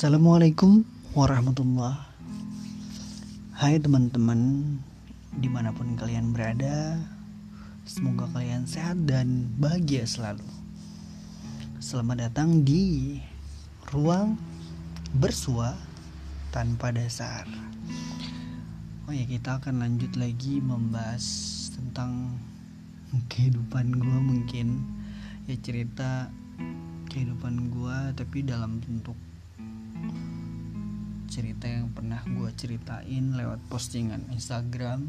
Assalamualaikum warahmatullah. Hai teman-teman Di mana pun kalian berada Semoga kalian sehat dan bahagia selalu. Selamat datang di Ruang Bersua Tanpa Dasar. Oh ya kita akan lanjut lagi membahas tentang kehidupan gue mungkin. Ya cerita kehidupan gue tapi dalam bentuk cerita yang pernah gue ceritain lewat postingan Instagram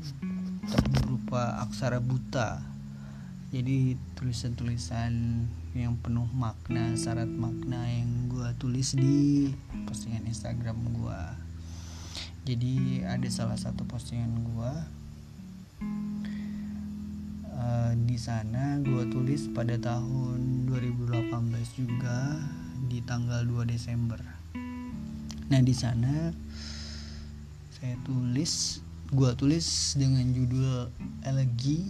berupa aksara buta. Jadi tulisan-tulisan yang penuh makna syarat makna yang gue tulis di postingan Instagram gue jadi ada salah satu postingan gue uh, di sana gue tulis pada tahun 2018 juga di tanggal 2 Desember nah di sana saya tulis gue tulis dengan judul elegi.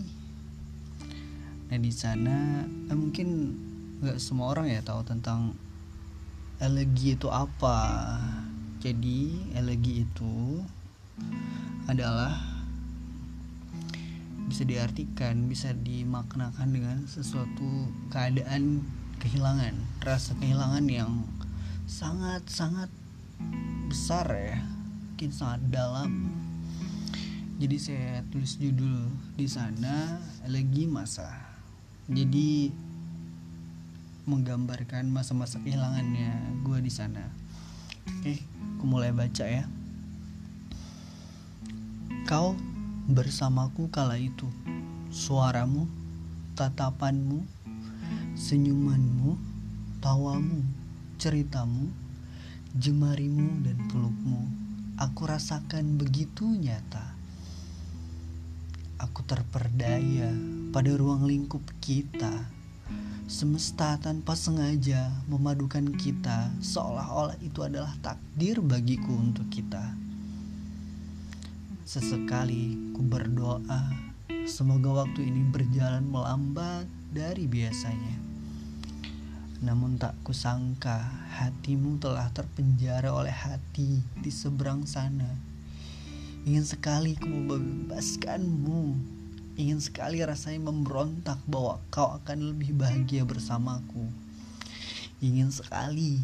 Nah di sana eh, mungkin nggak semua orang ya tahu tentang elegi itu apa. Jadi elegi itu adalah bisa diartikan, bisa dimaknakan dengan sesuatu keadaan kehilangan, rasa kehilangan yang sangat-sangat besar ya, mungkin sangat dalam. Jadi saya tulis judul di sana elegi masa. Jadi menggambarkan masa-masa kehilangannya gue di sana. Oke, aku mulai baca ya. Kau bersamaku kala itu, suaramu, tatapanmu, senyumanmu, tawamu, ceritamu, jemarimu dan pelukmu, aku rasakan begitu nyata. Aku terperdaya pada ruang lingkup kita Semesta tanpa sengaja memadukan kita seolah-olah itu adalah takdir bagiku untuk kita. Sesekali ku berdoa semoga waktu ini berjalan melambat dari biasanya. Namun tak kusangka hatimu telah terpenjara oleh hati di seberang sana. Ingin sekali ku membebaskanmu ingin sekali rasanya memberontak bahwa kau akan lebih bahagia bersamaku. Ingin sekali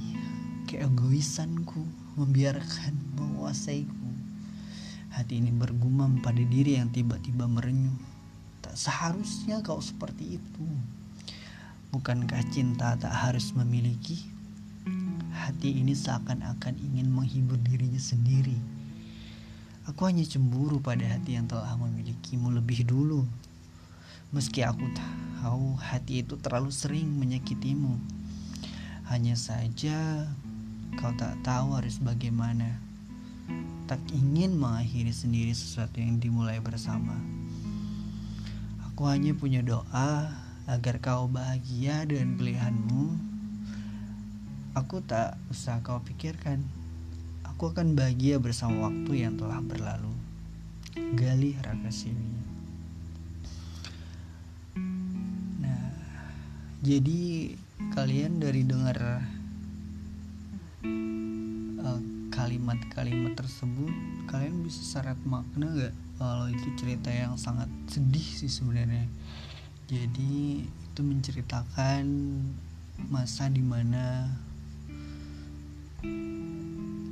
keegoisanku membiarkan menguasaiku. Hati ini bergumam pada diri yang tiba-tiba merenyuh. Tak seharusnya kau seperti itu. Bukankah cinta tak harus memiliki? Hati ini seakan-akan ingin menghibur dirinya sendiri Aku hanya cemburu pada hati yang telah memilikimu lebih dulu. Meski aku tahu hati itu terlalu sering menyakitimu. Hanya saja kau tak tahu harus bagaimana. Tak ingin mengakhiri sendiri sesuatu yang dimulai bersama. Aku hanya punya doa agar kau bahagia dengan pilihanmu. Aku tak usah kau pikirkan Aku akan bahagia bersama waktu yang telah berlalu. Galih Rakasiwi. Nah, jadi kalian dari dengar uh, kalimat-kalimat tersebut, kalian bisa syarat makna gak kalau itu cerita yang sangat sedih sih sebenarnya. Jadi itu menceritakan masa di mana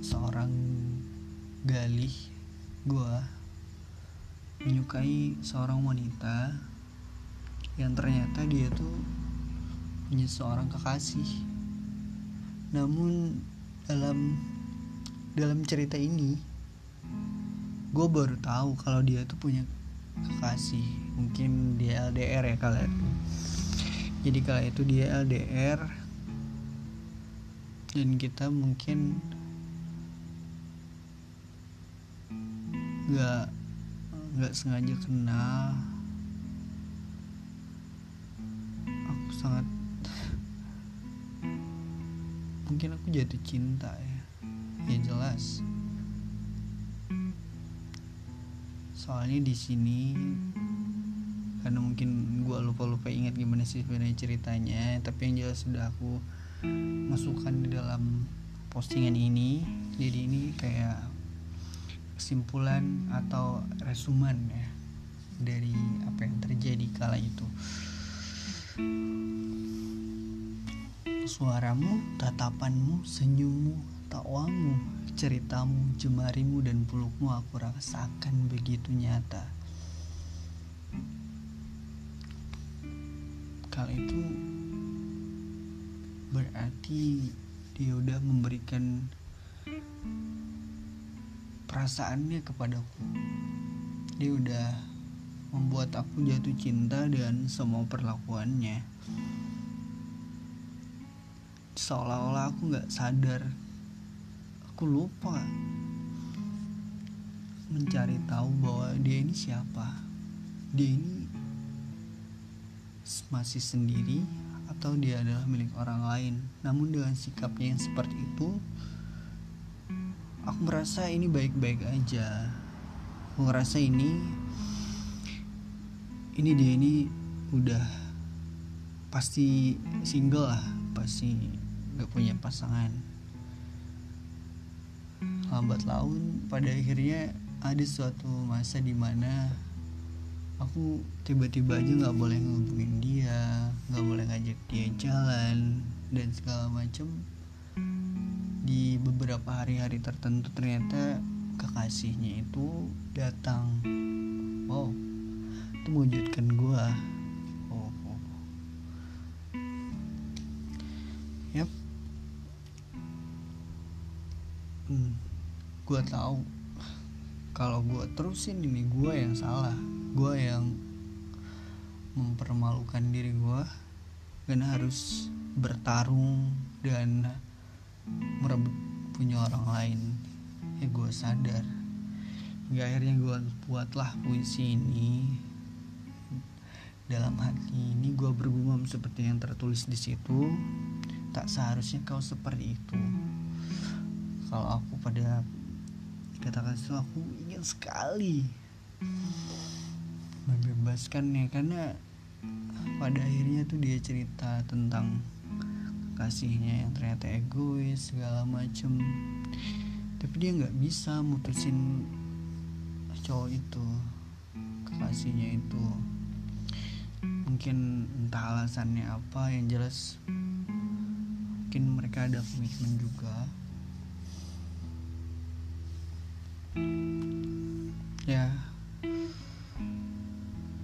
seorang galih gue menyukai seorang wanita yang ternyata dia tuh punya seorang kekasih. Namun dalam dalam cerita ini gue baru tahu kalau dia tuh punya kekasih mungkin dia LDR ya kalian jadi kala itu dia LDR dan kita mungkin nggak nggak sengaja kenal aku sangat mungkin aku jatuh cinta ya. Ya jelas soalnya di sini karena mungkin gue lupa lupa ingat gimana sih sebenarnya ceritanya tapi yang jelas sudah aku masukkan di dalam postingan ini. Jadi ini kayak kesimpulan atau resumen ya dari apa yang terjadi kala itu. Suaramu, tatapanmu, senyummu, takwamu, ceritamu, jemarimu dan pelukmu aku rasakan begitu nyata. Kala itu berarti dia udah memberikan perasaannya kepadaku. Dia udah membuat aku jatuh cinta dengan semua perlakuannya seolah-olah aku nggak sadar aku lupa mencari tahu bahwa dia ini siapa. Dia ini masih sendiri atau dia adalah milik orang lain. Namun dengan sikapnya yang seperti itu aku merasa ini baik-baik aja. Aku ngerasa ini ini dia ini udah pasti single lah pasti gak punya pasangan lambat laun. Pada akhirnya ada suatu masa di mana aku tiba-tiba aja nggak boleh ngubungin dia nggak boleh ngajak dia jalan dan segala macem. Di beberapa hari-hari tertentu ternyata kekasihnya itu datang. Oh itu mewujudkan gue hmm, gue tahu. Kalau gue terusin ini gue yang salah. Gue yang mempermalukan diri gue dan harus bertarung dan merebut punya orang lain. Ya gue sadar. Hingga akhirnya gue buatlah puisi ini. Dalam hati ini gue bergumam seperti yang tertulis di situ. Tak seharusnya kau seperti itu kalau aku pada dikatakan itu aku ingin sekali membebaskan ya karena pada akhirnya tuh dia cerita tentang kasihnya yang ternyata egois segala macem. Tapi dia nggak bisa mutusin cowok itu kekasihnya itu. Mungkin entah alasannya apa yang jelas mungkin mereka ada komitmen juga ya.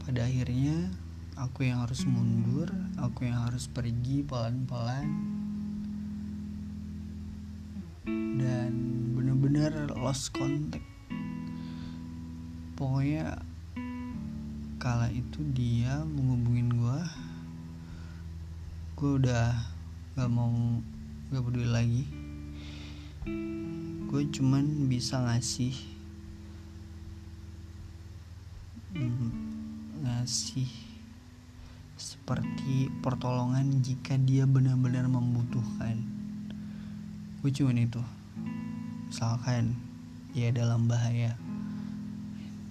Pada akhirnya aku yang harus mundur aku yang harus pergi pelan-pelan. Dan bener-bener lost contact. Pokoknya kala itu dia menghubungin gue gue udah gak mau gak peduli lagi gue cuman bisa ngasih mm, ngasih seperti pertolongan jika dia benar-benar membutuhkan. Gue cuman itu. Misalkan dia dalam bahaya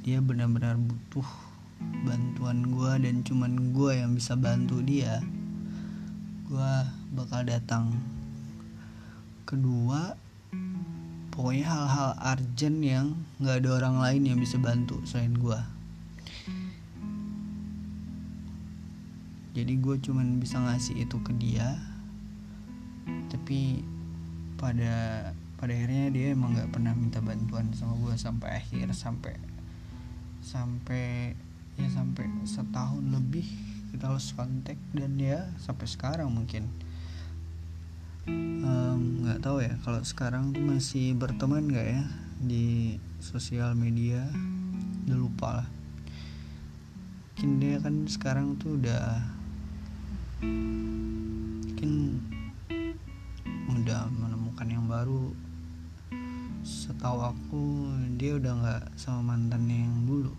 dia benar-benar butuh bantuan gue dan cuman gue yang bisa bantu dia gue bakal datang. Kedua pokoknya hal-hal urgent yang nggak ada orang lain yang bisa bantu selain gue jadi gue cuman bisa ngasih itu ke dia tapi pada pada akhirnya dia emang nggak pernah minta bantuan sama gue sampai akhir sampai sampai ya sampai setahun lebih kita harus kontak dan ya sampai sekarang mungkin tahu ya kalau sekarang masih berteman nggak ya di sosial media? Udah lupa lah. Mungkin dia kan sekarang tuh udah mungkin udah menemukan yang baru. Setahu aku dia udah nggak sama mantannya yang dulu.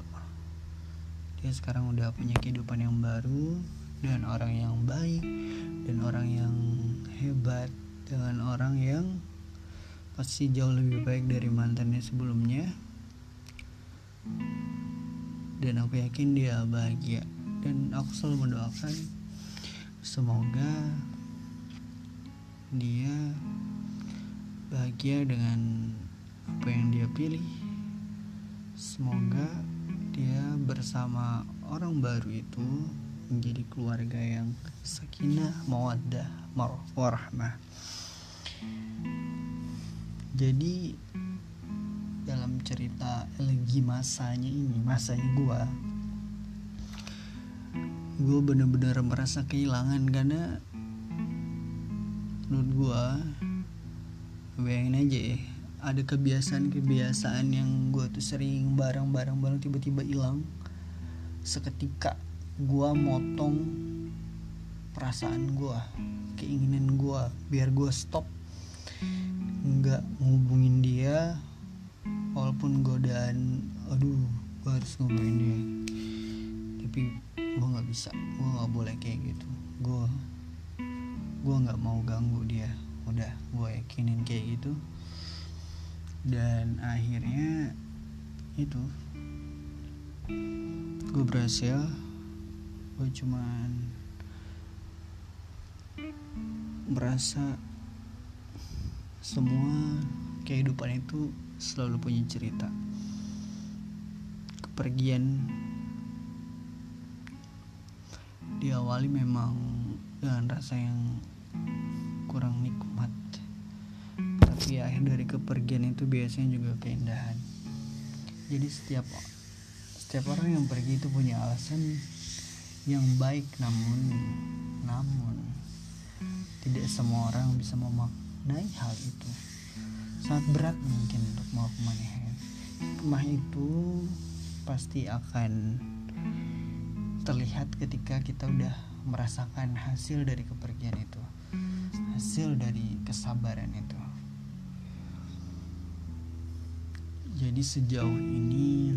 Dia sekarang udah punya kehidupan yang baru dan orang yang baik dan orang yang hebat dengan orang yang pasti jauh lebih baik dari mantannya sebelumnya. Dan aku yakin dia bahagia. Dan aku selalu mendoakan semoga dia bahagia dengan apa yang dia pilih. Semoga dia bersama orang baru itu menjadi keluarga yang sakinah mawaddah warahmah jadi dalam cerita lagi masanya ini masanya gua gue bener-bener merasa kehilangan karena menurut gue bayangin aja ya ada kebiasaan-kebiasaan yang gue tuh sering bareng-bareng bareng tiba-tiba hilang seketika gue motong perasaan gue keinginan gue biar gue stop nggak ngubungin dia walaupun godaan aduh gue harus ngubungin dia. Tapi gue nggak bisa gue nggak boleh kayak gitu. Gue gue nggak mau ganggu dia. Udah gue yakinin kayak gitu. Dan akhirnya itu gue berhasil. Gue cuman merasa semua kehidupan itu selalu punya cerita. Kepergian diawali memang dengan rasa yang kurang nikmat. Tapi akhir dari kepergian itu biasanya juga keindahan. Jadi setiap setiap orang yang pergi itu punya alasan yang baik namun namun tidak semua orang bisa memaknai hal itu. Sangat berat mungkin untuk memaknai hikmah itu pasti akan terlihat ketika kita udah merasakan hasil dari kepergian itu. Hasil dari kesabaran itu. Jadi sejauh ini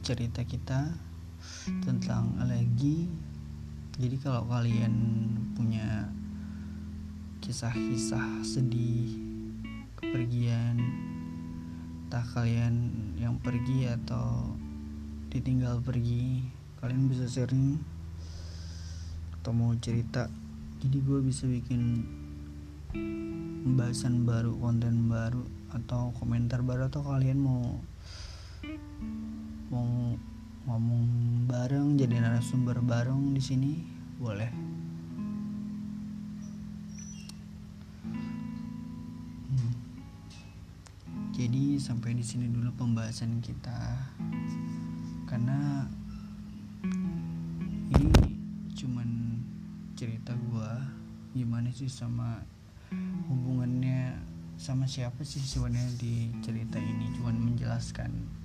cerita kita tentang alergi jadi kalau kalian punya kisah-kisah sedih kepergian entah kalian yang pergi atau ditinggal pergi kalian bisa sharing atau mau cerita. Jadi gue bisa bikin pembahasan baru konten baru atau komentar baru atau kalian mau mau ngomong bareng jadi narasumber bareng di sini boleh. Hmm. jadi sampai di sini dulu pembahasan kita. Karena ini cuman cerita gue gimana sih sama hubungannya sama siapa sih sebenarnya di cerita ini? Cuman menjelaskan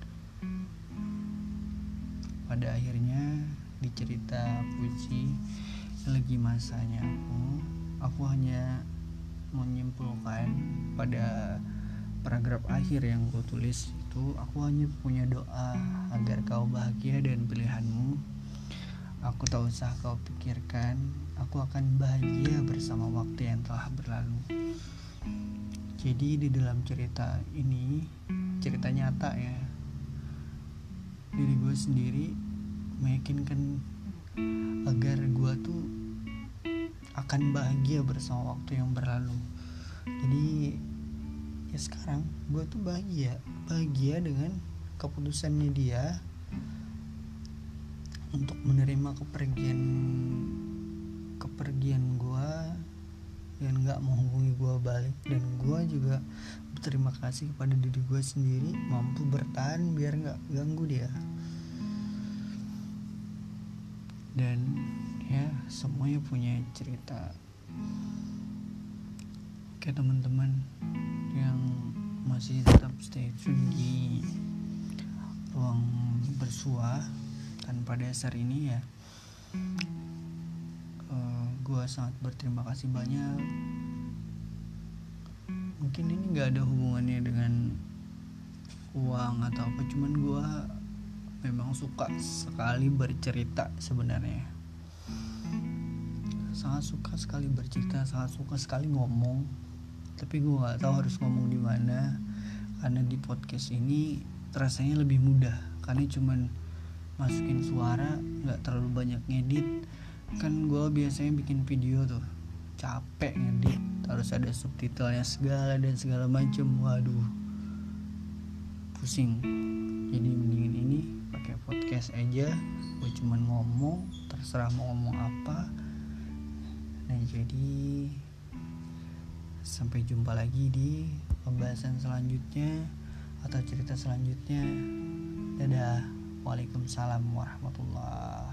pada akhirnya di cerita puisi lagi masanya aku aku hanya menyimpulkan pada paragraf akhir yang gue tulis itu aku hanya punya doa agar kau bahagia dan pilihanmu. Aku tak usah kau pikirkan aku akan bahagia bersama waktu yang telah berlalu. Jadi di dalam cerita ini cerita nyata ya diri gue sendiri meyakinkan agar gue tuh akan bahagia bersama waktu yang berlalu. Jadi ya sekarang gue tuh bahagia bahagia dengan keputusannya dia untuk menerima kepergian kepergian gue dan nggak menghubungi gue balik. Dan gue juga berterima kasih kepada diri gue sendiri mampu bertahan biar nggak ganggu dia. Dan ya semuanya punya cerita. Oke teman-teman yang masih tetap stay tune di ruang bersua tanpa dasar ini ya. Uh, gue sangat berterima kasih banyak mungkin ini nggak ada hubungannya dengan uang atau apa cuman gue memang suka sekali bercerita sebenarnya. Sangat suka sekali bercerita sangat suka sekali ngomong tapi gue nggak tahu harus ngomong di mana karena di podcast ini rasanya lebih mudah karena cuman masukin suara nggak terlalu banyak ngedit. Kan gue biasanya bikin video tuh capek ngedit harus ada subtitlenya segala dan segala macam waduh. Pusing. Jadi mendingin ini pakai podcast aja. Gue cuman ngomong terserah mau ngomong apa. Nah jadi sampai jumpa lagi di pembahasan selanjutnya atau cerita selanjutnya. Dadah. Waalaikumsalam warahmatullah